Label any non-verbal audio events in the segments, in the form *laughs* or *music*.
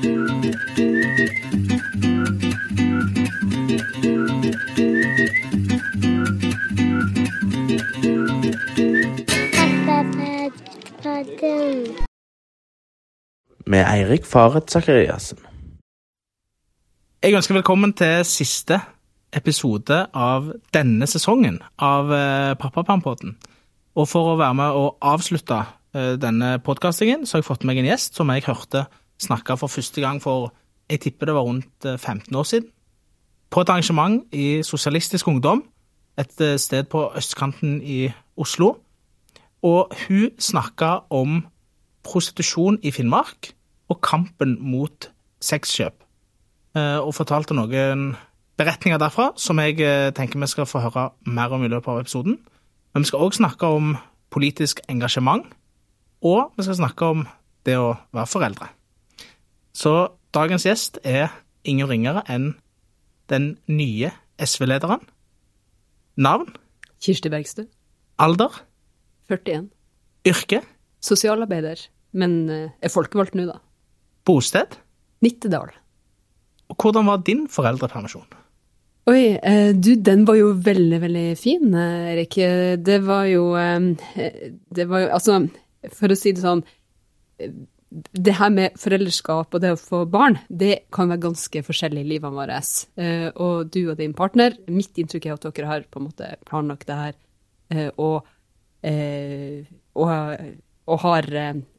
Med Eirik Faret Sakariassen. Jeg ønsker velkommen til siste episode av denne sesongen av eh, Pappapampodden. Og for å være med og avslutte eh, denne podkastingen, så har jeg fått meg en gjest som jeg hørte snakke for første gang for jeg tipper det var rundt eh, 15 år siden. På et arrangement i Sosialistisk Ungdom, et eh, sted på østkanten i Oslo. Og hun snakka om prostitusjon i Finnmark og kampen mot sexkjøp. Eh, og fortalte noen beretninger derfra som jeg eh, tenker vi skal få høre mer om i løpet av episoden. Men vi skal òg snakke om politisk engasjement, og vi skal snakke om det å være foreldre. Så dagens gjest er ingen ringere enn den nye SV-lederen. Navn, Kirsti Bergstø, alder, 41. yrke, Sosialarbeider, men eh, er folkevalgt nå, da. bosted. Nittedal. Og hvordan var din foreldrepermisjon? Oi, eh, du, den var jo veldig, veldig fin, eh, Erik. Det var jo Det var jo Altså, for å si det sånn Det her med foreldreskap og det å få barn, det kan være ganske forskjellig i livene våre. Eh, Og du og din partner, mitt inntrykk er at dere har på en måte planlagt det her eh, og, eh, og, og har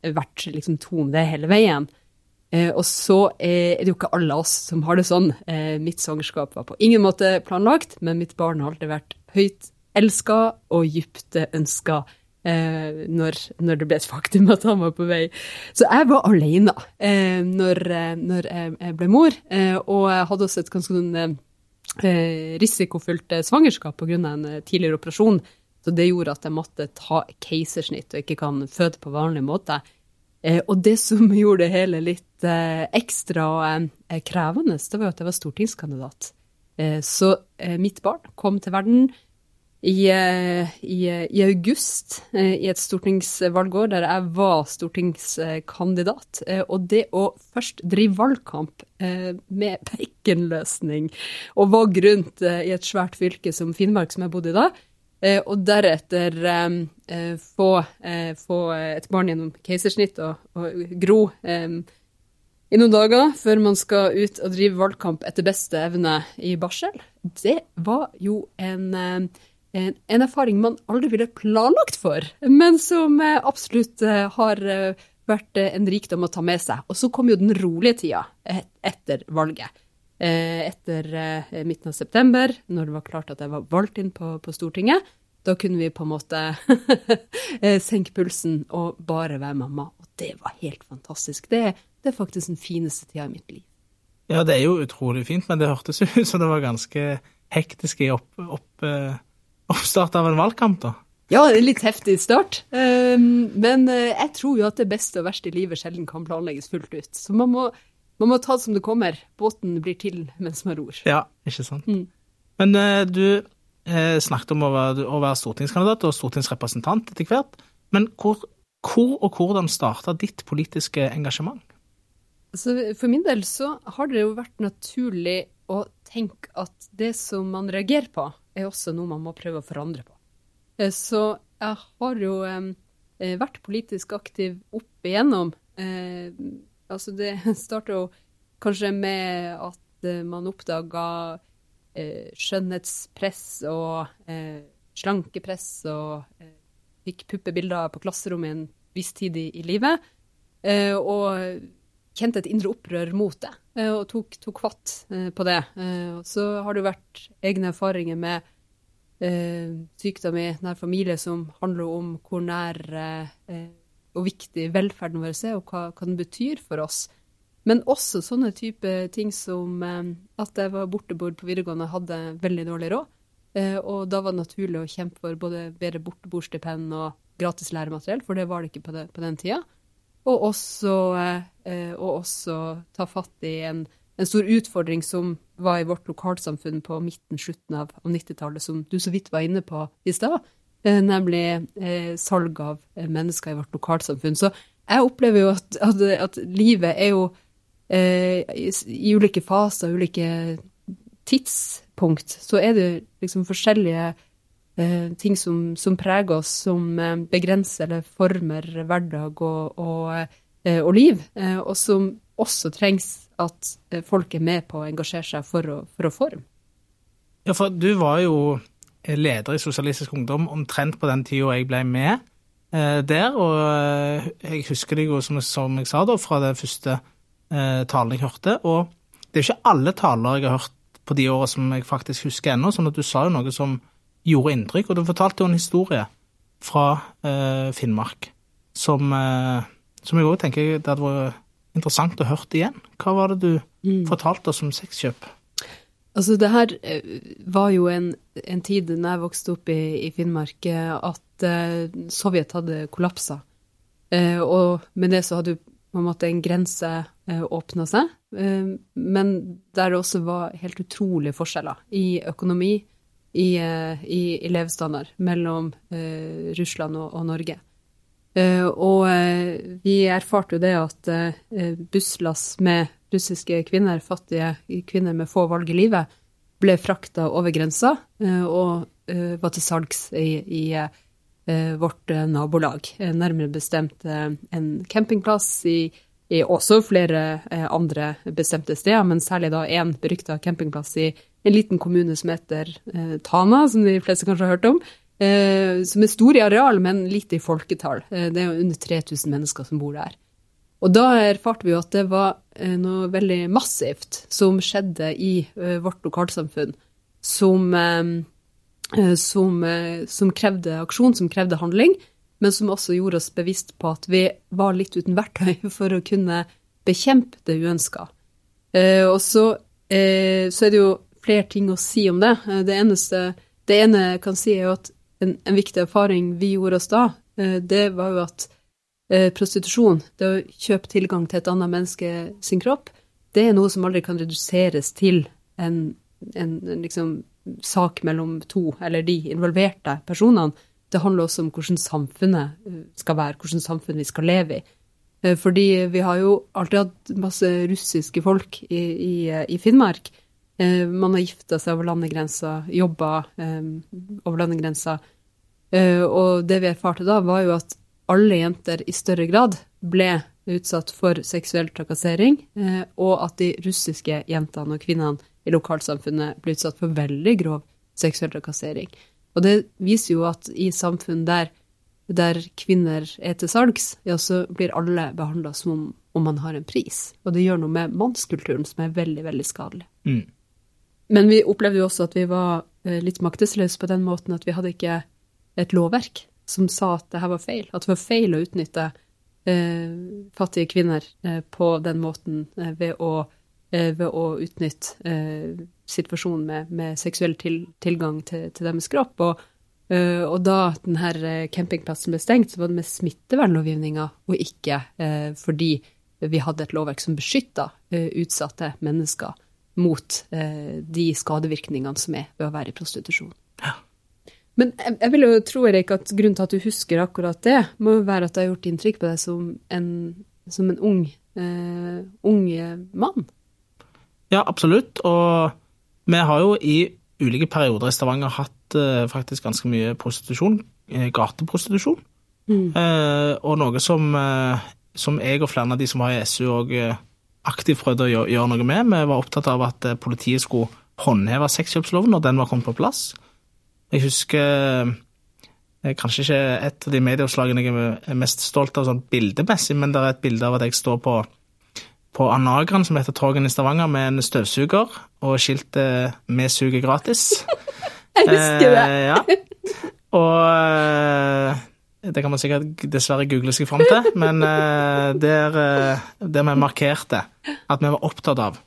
vært liksom to om det hele veien. Og så er det jo ikke alle oss som har det sånn. Mitt svangerskap var på ingen måte planlagt, men mitt barn har alltid vært høyt elska og dypt ønska eh, når, når det ble et faktum at han var på vei. Så jeg var alene eh, når, eh, når jeg, ble mor, eh, og jeg hadde også et ganske sånn eh, eh, risikofylt svangerskap pga. en tidligere operasjon. Så det gjorde at jeg måtte ta keisersnitt og ikke kan føde på vanlig måte. Og det som *laughs* gjorde det hele litt ekstra krevende, det var jo at jeg var stortingskandidat. Så mitt barn kom til verden i, eh, i, i august eh, i et stortingsvalgår der jeg var stortingskandidat. Eh, og det å først drive valgkamp eh, med baconløsning og vogg rundt eh, i et svært fylke som Finnmark, som jeg bodde i da, Eh, og deretter eh, eh, få, eh, få et barn gjennom keisersnitt og, og gro eh, i noen dager før man skal ut og drive valgkamp etter beste evne i barsel, det var jo en, eh, en, en erfaring man aldri ville planlagt for, men som eh, absolutt eh, har eh, vært eh, en rikdom å ta med seg. Og så kom jo den rolige tida etter valget. Eh, etter eh, midten av september, når det var klart at jeg var valgt inn på, på Stortinget, da kunne vi på en måte *laughs* eh, senke pulsen og bare være mamma. Og det var helt fantastisk. Det, det er faktisk den fineste tida i mitt liv. Ja, det er jo utrolig fint, men det hørtes ut som det var ganske hektisk i opp, opp, eh, oppstart av en valgkamp, da. Ja, en litt heftig start, um, men eh, jeg tror jo at det beste og verste i livet sjelden kan planlegges fullt ut. Så man må, man må ta det som det kommer. Båten blir til mens man ror. Ja, ikke sant. Mm. Men eh, du eh, snakket om å være, å være stortingskandidat og stortingsrepresentant etter hvert. Men hvor, hvor og hvordan starta ditt politiske engasjement? Så for min del så har det jo vært naturlig å tenke at det som man reagerer på, er også noe man må prøve å forandre på. Eh, Så jeg har jo eh, vært politisk aktiv opp igjennom. Eh, altså det *laughs* starta jo kanskje med at man oppdaga skjønnhetspress og slankepress og fikk puppebilder på klasserommet en viss tid i, i livet. Og kjente et indre opprør mot det, og tok, tok fatt på det. Så har det vært egne erfaringer med sykdom i nær familie som handler om hvor nær eh, eh, og viktig velferden vår er, og hva, hva den betyr for oss. Men også sånne type ting som eh, at jeg var borteboer på videregående, hadde veldig dårlig råd. Eh, og da var det naturlig å kjempe for både bedre borteboerstipend og gratis læremateriell, for det var det ikke på, det, på den tida. Og også, eh, eh, og også ta fatt i en, en stor utfordring som var i vårt lokalsamfunn på midten, slutten av, av 90-tallet, som du så vidt var inne på i stad, eh, nemlig eh, salg av eh, mennesker i vårt lokalsamfunn. Så jeg opplever jo at, at, at livet er jo eh, i, i ulike faser, ulike tidspunkt, så er det liksom forskjellige eh, ting som, som, preger oss, som begrenser eller former hverdag og, og, og liv, og som også trengs at eh, folk er med på å engasjere seg for å, for å forme. Ja, for du var jo leder i Sosialistisk Ungdom omtrent på den tida jeg ble med eh, der, og jeg husker deg jo, som, som, jeg sa da, fra den første eh, talen jeg hørte. Og det er ikke alle taler jeg har hørt på de åra som jeg faktisk husker ennå, sånn at du sa jo noe som gjorde inntrykk. Og du fortalte jo en historie fra eh, Finnmark som, eh, som jeg òg tenker det hadde vært interessant å høre igjen. Hva var det du mm. fortalte oss om sexkjøp? Altså, det her eh, var jo en, en tid da jeg vokste opp i, i Finnmark, eh, at uh, Sovjet hadde kollapsa. Uh, og med det så hadde jo på en måte en grense uh, åpna seg, Uh, men der det også var helt utrolige forskjeller i økonomi, i, i, i levestandard, mellom Russland og, og Norge. Uh, og uh, vi erfarte jo det at uh, busslass med russiske kvinner, fattige kvinner med få valg i livet, ble frakta over grensa og var til salgs i, i vårt nabolag. nærmere bestemt en campingplass i, i, også flere andre bestemte steder, men særlig da én berykta campingplass i en liten kommune som heter Tana, som de fleste kanskje har hørt om eh, som er stor i areal, men lite i folketall. Eh, det er jo under 3000 mennesker som bor der. Og da erfarte vi at det var eh, noe veldig massivt som skjedde i eh, vårt lokalsamfunn, som, eh, eh, som, som krevde aksjon, som krevde handling, men som også gjorde oss bevisst på at vi var litt uten verktøy *laughs* for å kunne bekjempe det uønska. og så, så, er det jo flere ting å si om det. Det eneste det ene jeg kan si, er jo at en, en, viktig erfaring vi gjorde oss da, eh, det var jo at eh, prostitusjon, det å kjøpe tilgang til et annet menneske sin kropp, det er noe som aldri kan reduseres til en, en, en liksom, sak mellom to, eller de involverte personene. Det handler også om hvordan samfunnet eh, skal være, hvordan samfunn vi skal leve i. Fordi vi har jo alltid hatt masse russiske folk i, i, i Finnmark. Man har gifta seg over landegrensa, jobba over landegrensa. Eh, og det vi erfarte da, var jo at alle jenter i større grad ble utsatt for seksuell trakassering, eh, og at de russiske jentene og kvinnene i lokalsamfunnet ble utsatt for veldig grov seksuell trakassering. Og det viser jo at i samfunn der, der kvinner er til salgs, ja, så blir alle behandla som om, om, man har en pris. Og det gjør noe med mannskulturen som er veldig, veldig skadelig. Mm. Men vi opplevde jo også at vi var eh, litt maktesløse på den måten at vi hadde ikke et lovverk som sa at det her var feil. At det var feil å utnytte eh, fattige kvinner eh, på den måten eh, ved, å, eh, ved, å, utnytte eh, situasjonen med, med seksuell til, tilgang til, til, deres kropp. Og, og da denne campingplassen ble stengt, så var det med smittevernlovgivninga, og ikke fordi vi hadde et lovverk som beskytta utsatte mennesker mot de skadevirkningene som er ved å være i prostitusjon. Ja. Men jeg, jeg vil jo tro Erik, at grunnen til at du husker akkurat det, må jo være at det har gjort inntrykk på deg som en, som en ung, eh, ung mann. Ja, absolutt. Og vi har jo i ulike perioder i Stavanger hatt eh, faktisk ganske mye prostitusjon. Uh, gateprostitusjon. Mm. og noe som, som, jeg og flere av de som var i SU òg aktivt prøvde å gjøre, gjøre noe med. Vi var opptatt av at politiet skulle håndheve sexkjøpsloven når den var kommet på plass. Jeg husker eh, Kanskje ikke et av de medieoppslagene jeg er mest stolt av sånn bildemessig, men det er et bilde av at jeg står på, på Anagran, som heter Torgen i Stavanger, med en støvsuger og skiltet 'Vi suger gratis'. *laughs* jeg husker det. Eh, ja. Og eh, det kan man sikkert dessverre google seg fram til, men eh, der, eh, der vi markerte at vi var opptatt av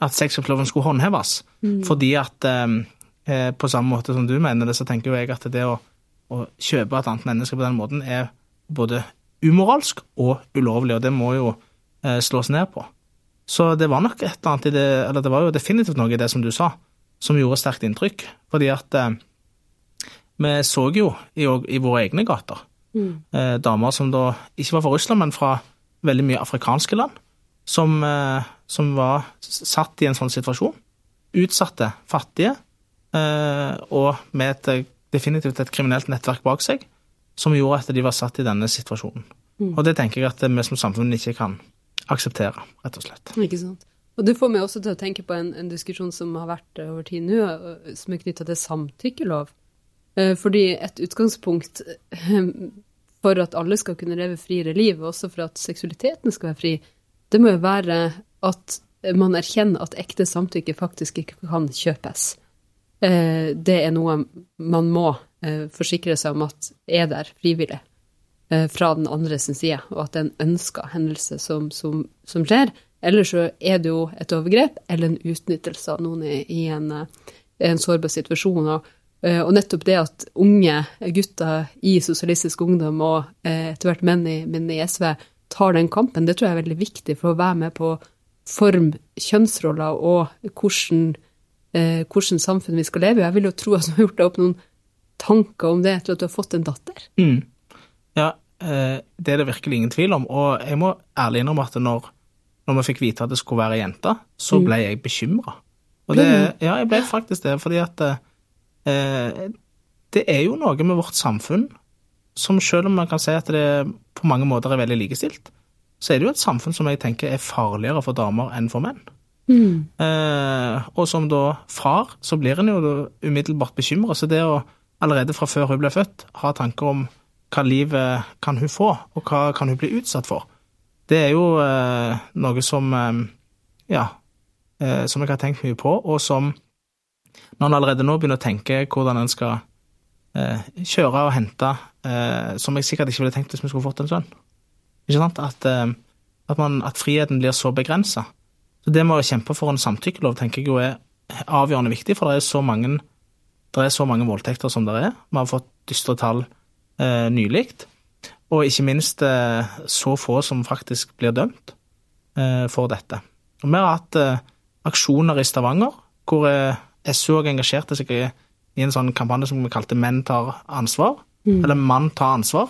at sexkjøpsloven skulle håndheves, mm. fordi at eh, Eh, på samme måte som du mener det, så tenker jo jeg at det å, å kjøpe et annet menneske på den måten er både umoralsk og ulovlig, og det må jo eh, slås ned på. Så det var nok et eller annet i det, eller det var jo definitivt noe i det som du sa, som gjorde sterkt inntrykk. Fordi at eh, vi så jo i, i våre egne gater mm. eh, damer som da ikke var fra Russland, men fra veldig mye afrikanske land, som, eh, som var satt i en sånn situasjon. Utsatte, fattige, eh, og med et, eh, definitivt et kriminelt nettverk bak seg, som gjorde at de var satt i denne situasjonen. Og det tenker jeg at vi som samfunn ikke kan akseptere, rett og slett. Ikke sant. Og det får meg også til å tenke på en, en diskusjon som har vært over tid nå, eh, som er knytta til samtykkelov. Eh, Fordi et utgangspunkt eh, for at alle skal kunne leve friere liv, og også for at seksualiteten skal være fri, det må jo være at man erkjenner at ekte samtykke faktisk ikke kan kjøpes. Eh, Det er noe man må forsikre seg om at er der frivillig fra den andre sin side, og at det er en ønska hendelse som, som, som skjer. Eller så er det jo et overgrep eller en utnyttelse av noen i, i en, en sårbar situasjon. Og, og nettopp det at unge gutter i Sosialistisk Ungdom og eh, etter hvert menn i, menn i SV tar den kampen, det tror jeg er veldig viktig for å være med på å forme kjønnsroller og hvordan, eh, hvordan samfunn vi skal leve i. Jeg vil jo tro at du har gjort deg opp noen tanker om det etter at du har fått en datter. Mm. Ja, eh, det er det virkelig ingen tvil om. Og jeg må ærlig innrømme at når, når vi fikk vite at det skulle være ei jente, så ble jeg bekymra. Og det, ja, jeg ble faktisk det, fordi at eh, det er jo noe med vårt samfunn som selv om man kan si at det på mange måter er veldig likestilt, så er det jo et samfunn som jeg tenker er farligere for damer enn for menn. Eh, og som da far, så blir en jo umiddelbart bekymra. Så det å allerede fra før hun ble født, ha tanker om hva livet kan hun få, og hva kan hun bli utsatt for, det er jo eh, noe som eh, ja, eh, som jeg har tenkt mye på, og som når en allerede nå begynner å tenke hvordan en skal eh, kjøre og hente, eh, som jeg sikkert ikke ville tenkt hvis vi skulle fått en sønn. Ikke sant? At, eh, at, man, at friheten blir så begrensa. Så det med å kjempe for en samtykkelov tenker jeg jo er avgjørende viktig, for det er så mange, er så mange voldtekter som det er. Vi har fått dystre tall eh, nylig, og ikke minst eh, så få som faktisk blir dømt eh, for dette. Og vi har hatt eh, aksjoner i Stavanger, hvor eh, SU så engasjerte seg i, en sånn kampanje som vi kalte Menn tar ansvar, eller Mann tar ansvar,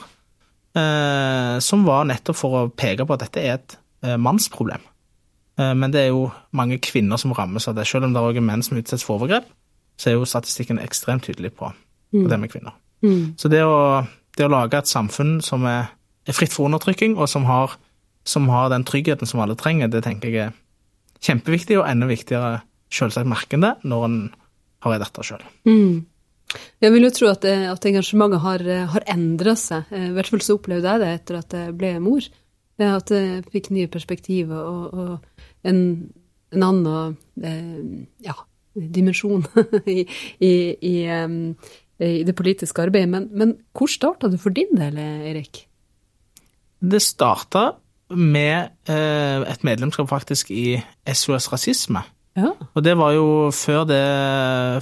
eh, som var nettopp for å peke på at dette er et eh, mannsproblem. Eh, Men det er jo mange kvinner som rammes av det. Selv om det er også menn som utsettes for overgrep, så er jo statistikken ekstremt tydelig på, på det med kvinner. Så det å, det å lage et samfunn som er, er fritt for undertrykking, og som har, som har den tryggheten som alle trenger, det tenker jeg er kjempeviktig, og enda viktigere selvsagt merker det, når en har ei det sjøl. Jeg vil jo tro at, at engasjementet har, har endra seg. Eh, I hvert fall så opplevde jeg det etter at jeg ble mor. Eh, At jeg fikk nye perspektiver og, og en, en annen eh, ja, dimensjon *laughs* i, i, i, i det politiske arbeidet. Men, men hvor starta det for din del, Erik? Det starta med eh, et medlemskap faktisk i SOS Rasisme. Ja. Og det var jo før det,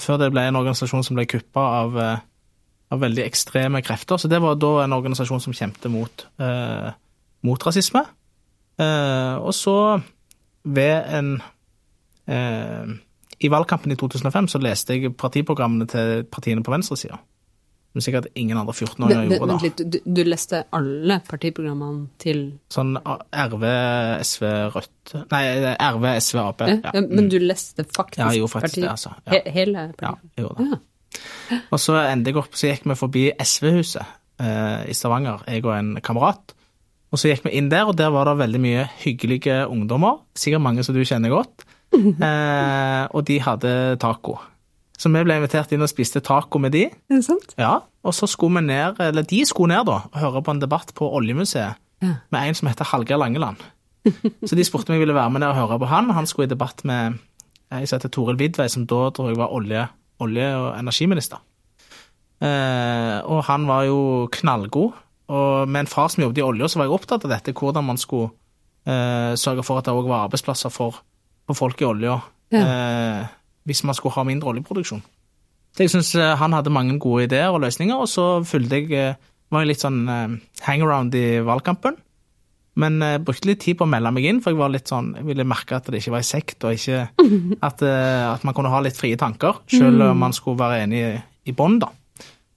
før det ble en organisasjon som ble kuppa av, eh, av veldig ekstreme krefter. Så det var da en organisasjon som kjempet mot, eh, mot rasisme. Eh, og så, ved en eh, I valgkampen i 2005 så leste jeg partiprogrammene til partiene på venstresida. Som sikkert ingen andre 14-åringer gjorde da. vent litt, du, du leste alle partiprogrammene til Sånn RV, SV, Rødt Nei, RV, SV, Ap. ja. Ja. Men du leste faktisk, Ja, jeg gjorde faktisk det, altså. Ja. He hele Ja, jeg gjorde det. Ja. Og så endte jeg opp, så gikk vi forbi SV-huset eh, i Stavanger, jeg og en kamerat. Og så gikk vi inn der, og der var det veldig mye hyggelige ungdommer. Sikkert mange som du kjenner godt. *laughs* Eh, og de hadde taco. Så vi ble invitert inn og spiste taco med de. Er det sant? Ja, og så skulle vi ned, eller de skulle ned da, og høre på en debatt på Oljemuseet Ja. med en som heter Hallgeir Langeland. Så de spurte om jeg ville være med ned og høre på han. Han skulle i debatt med jeg heter Toril Vidvei, som da tror jeg var olje, olje- og energiminister. Eh, og han var jo knallgod. Og med en far som jobbet i olja, så var jeg opptatt av dette, hvordan man skulle eh, sørge for at det òg var arbeidsplasser for, for folk i olja. Eh, hvis man skulle ha mindre oljeproduksjon. Så jeg syns han hadde mange gode ideer og løsninger, og så fulgte jeg, eh, var jeg litt sånn eh, hangaround i valgkampen. Men jeg brukte litt tid på å melde meg inn, for jeg var litt sånn, jeg ville merke at det ikke var en sekt, og ikke *laughs* at, eh, at man kunne ha litt frie tanker, selv om man skulle være enig i, i bånd, da.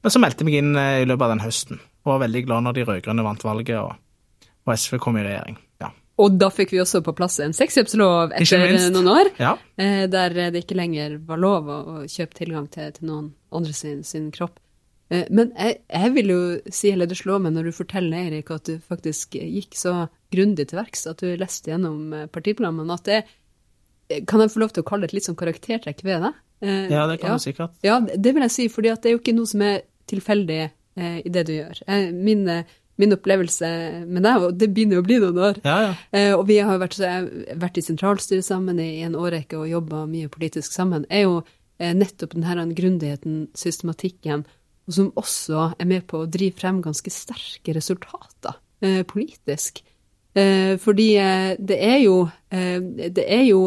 Men så meldte jeg meg inn eh, i løpet av den høsten, og var veldig glad når de rød-grønne vant valget, og, og SV kom i regjering. Ja. Og da fikk vi også på plass en sexkjøpslov etter noen år, Ja. eh, der det ikke lenger var lov å, kjøpe tilgang til, til noen andre sin, sin kropp. Eh, Men jeg, jeg vil jo si, eller det slår meg når du forteller, Eirik, at du faktisk gikk så grundig til verks, at du leste gjennom eh, partiprogrammene, at det kan jeg få lov til å kalle det et litt sånn karaktertrekk ved det? Ja, det kan du sikkert. Ja, det vil jeg si, fordi det er jo ikke noe som er tilfeldig i det du gjør. Min, min opplevelse med deg, og det begynner jo å bli noen år, Ja, ja. eh, og vi har vært, vært i sentralstyret sammen i, en årrekke og jobba mye politisk sammen, er jo eh, nettopp den her grundigheten, systematikken, og som også er med på å drive frem ganske sterke resultater eh, politisk. Eh, fordi eh, det er jo, eh, det er jo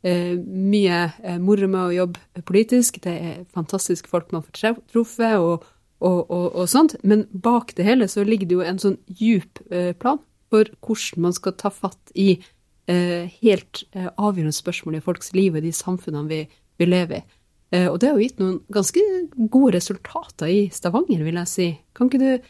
mye moro med å jobbe politisk. Det er fantastiske folk man får truffet og, og, og, og sånt. Men bak det hele så ligger det jo en sånn djup eh, plan for hvordan man skal ta fatt i eh, helt eh, avgjørende spørsmål i folks liv og de samfunnene vi, vi lever i. Og det har jo gitt noen ganske gode resultater i Stavanger, vil jeg si. Kan ikke du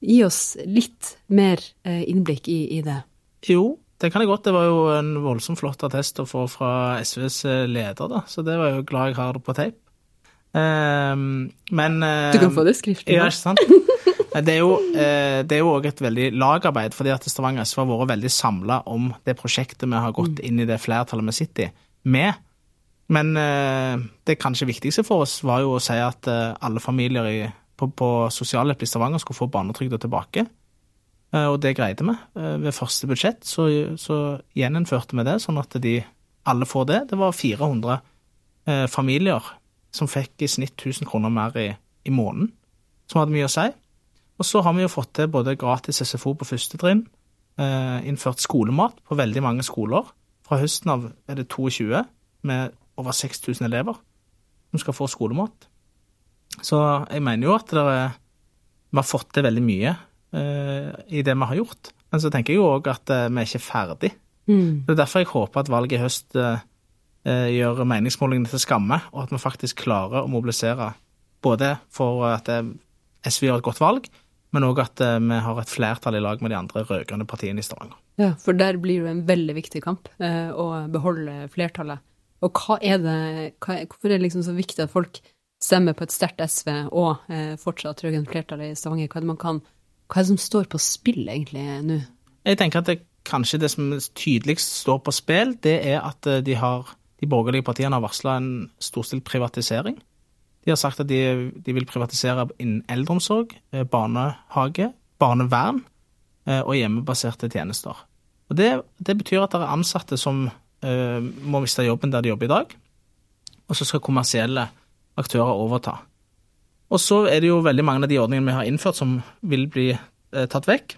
gi oss litt mer innblikk i, i det? Jo, det kan jeg godt. Det var jo en voldsomt flott attest å få fra SVs leder, da. Så det var jo glad jeg har det på tape. Ehm, men Du kan få det skriftlig. Ja, ikke sant? Det er jo eh, det er jo òg et veldig lagarbeid, fordi at Stavanger SV har vært veldig samla om det prosjektet vi har gått inn i det flertallet vi sitter i, med. Men eh, det kanskje viktigste for oss var jo å si at eh, alle familier i, på, på sosialhjelp i Stavanger skulle få barnetrygda tilbake. Og det greide vi. Ved første budsjett så, så gjeninnførte vi det, sånn at de alle får det. Det var 400 eh, familier som fikk i snitt 1000 kroner mer i, i måneden, som hadde mye å si. Og så har vi jo fått til både gratis SFO på første trinn, eh, innført skolemat på veldig mange skoler. Fra høsten av er det 22 med over 6000 elever som skal få skolemat. Så jeg mener jo at er, vi har fått til veldig mye eh, i det vi har gjort. Men så tenker jeg jo òg at eh, vi er ikke ferdig. Mm. Det er derfor jeg håper at valget i høst eh, gjør meningsmålingene til skamme, og at vi faktisk klarer å mobilisere både for at eh, SV gjør et godt valg, men òg at eh, vi har et flertall i lag med de andre rød-grønne partiene i Stavanger. Ja, for der blir det en veldig viktig kamp eh, å beholde flertallet. Og hva er det, hva hvorfor er det liksom så viktig at folk stemmer på et sterkt SV og eh, fortsatt rød-grønt flertall i Stavanger? Hva er, det man kan, hva er det som står på spill egentlig nå? Jeg tenker at det, kanskje det som tydeligst står på spill, det er at eh, de, har, de borgerlige partiene har varsla en storstilt privatisering. De har sagt at de, de vil privatisere innen eldreomsorg, eh, barnehage, barnevern eh, og hjemmebaserte tjenester. Og det, det betyr at det er ansatte som uh, må miste jobben der de jobber i dag, og så skal kommersielle aktører overta. Og så er det jo veldig mange av de ordningene vi har innført som vil bli uh, tatt vekk.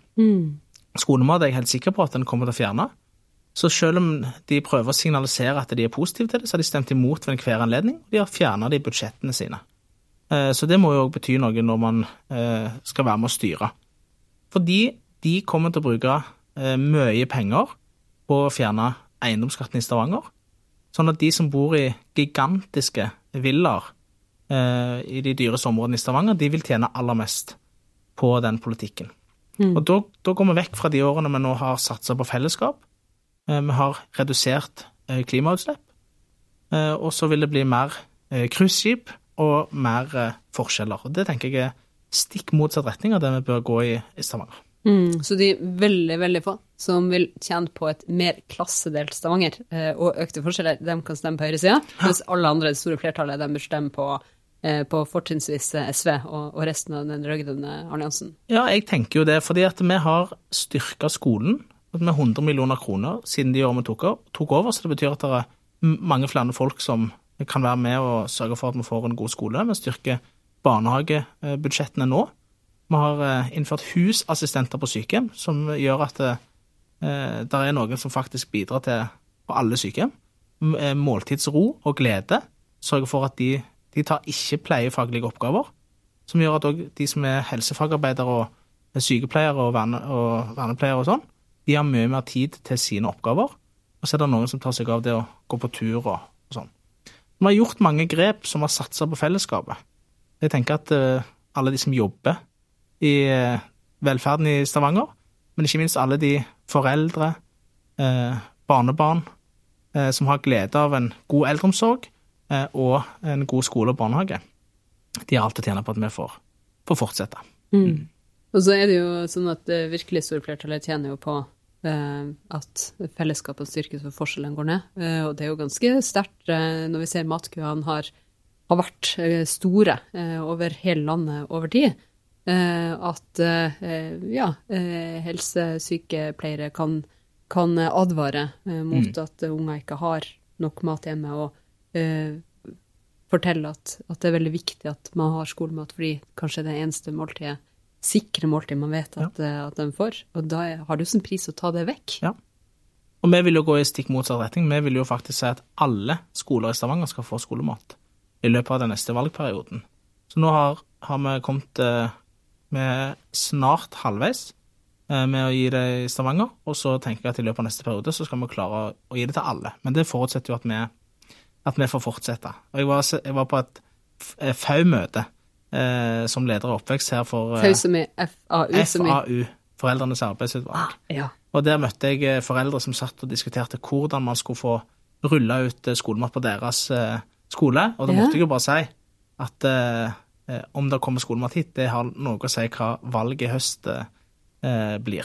Skolemat er jeg helt sikker på at den kommer til å fjerne. Så selv om de prøver å signalisere at de er positive til det, så har de stemt imot ved enhver anledning. og De har fjerna det i budsjettene sine. Eh, Så det må jo òg bety noe når man eh, skal være med å styre. Fordi de kommer til å bruke eh, mye penger på å fjerne eiendomsskatten i Stavanger. Sånn at de som bor i gigantiske villaer i de dyreste områdene i Stavanger, de vil tjene aller mest på den politikken. Og da, da går vi vekk fra de årene vi nå har satsa på fellesskap. Eh, Vi har redusert eh, klimautslipp. Eh, Og så vil det bli mer cruiseskip og mer forskjeller. Og Det tenker jeg er stikk motsatt retning av det vi bør gå i, i Stavanger. Mm, så de veldig, veldig få som vil tjene på et mer klassedelt Stavanger og økte forskjeller, de kan stemme på høyresida, mens alle andre, det store flertallet, de bør stemme på, på fortrinnsvis SV og resten av den rød-grønne alliansen. Ja, jeg tenker jo det, fordi at vi har styrka skolen med 100 millioner kroner siden de årene vi tok, tok over, så det betyr at det er mange flere folk som kan være med og sørge for at vi får en god skole. Vi styrker barnehagebudsjettene nå. Vi har eh, innført husassistenter på sykehjem, som gjør at det, det er noen som faktisk bidrar til på alle sykehjem. Eh, Måltidsro og glede sørger for at de, de tar ikke pleiefaglige oppgaver, som gjør at òg de som er helsefagarbeidere og sykepleiere og, verne, og vernepleiere og sånn, de har mye mer tid til sine oppgaver. Og så er det noen som tar seg av det å gå på tur og, og sånn. Vi har gjort mange grep som har satsa på fellesskapet. Jeg tenker at uh, alle de som jobber i uh, velferden i Stavanger, men ikke minst alle de foreldre, uh, barnebarn som har glede av en god eldreomsorg og en god skole og barnehage. De har alt å tjene på at vi får, får fortsette. Mm. Og så er det jo sånn at det virkelig store flertallet tjener jo på at fellesskapene styrkes og forskjellene går ned. Eh, og det er jo ganske sterkt eh, når vi ser matkøene har, har vært eh, store eh, over hele landet over tid. Eh, at ja, helsesykepleiere kan, kan advare mot Mm. at unger ikke har nok mat hjemme, og fortelle at, at det er veldig viktig at man har skolemat, fordi kanskje det det eneste måltidet, sikre måltid man vet at, ja. at de får. Og da har det jo sin pris å ta det vekk. Ja. Og vi vil jo gå i stikk motsatt retning. Vi vil jo faktisk si at alle skoler i Stavanger skal få skolemat i løpet av den neste valgperioden. Så nå har, har vi kommet med er snart halvveis eh, med å gi det i Stavanger, og så tenker jeg at i løpet av neste periode så skal vi klare å, gi det til alle. Men det forutsetter jo at vi, at vi får fortsette. Og jeg var, jeg var på et FAU-møte eh, som leder av oppvekst her for eh, FAU Foreldrenes arbeidsutvalg. ah, Ja. Og der møtte jeg eh, foreldre som satt og diskuterte hvordan man skulle få rulla ut eh, skolemat på deres eh, skole. Og da Ja. måtte jeg jo bare si at om det kommer skolemat hit, det har noe å si hva valget i høst blir.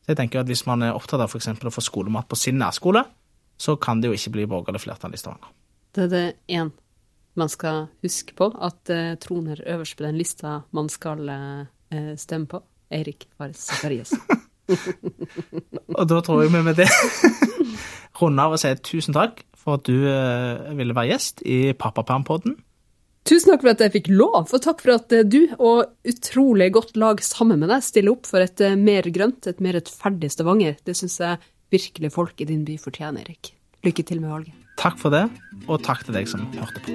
Så jeg tenker at hvis man er opptatt av f.eks. å få skolemat på sin nærskole, så kan det jo ikke bli borgerlig flertall i Stavanger. Det er det én man skal huske på, at uh, troner øverst på den lista man skal uh, stemme på. Eirik Fares Zakariassen. *laughs* Og da tror jeg vi med det *laughs* runder av og sier tusen takk for at du uh, ville være gjest i Pappapermpodden. Tusen takk for at jeg fikk lov, og takk for at du og utrolig godt lag sammen med deg stiller opp for et mer grønt, et mer rettferdig Stavanger. Det syns jeg virkelig folk i din by fortjener, Erik. Lykke til med valget. Takk for det, og takk til deg som hørte på.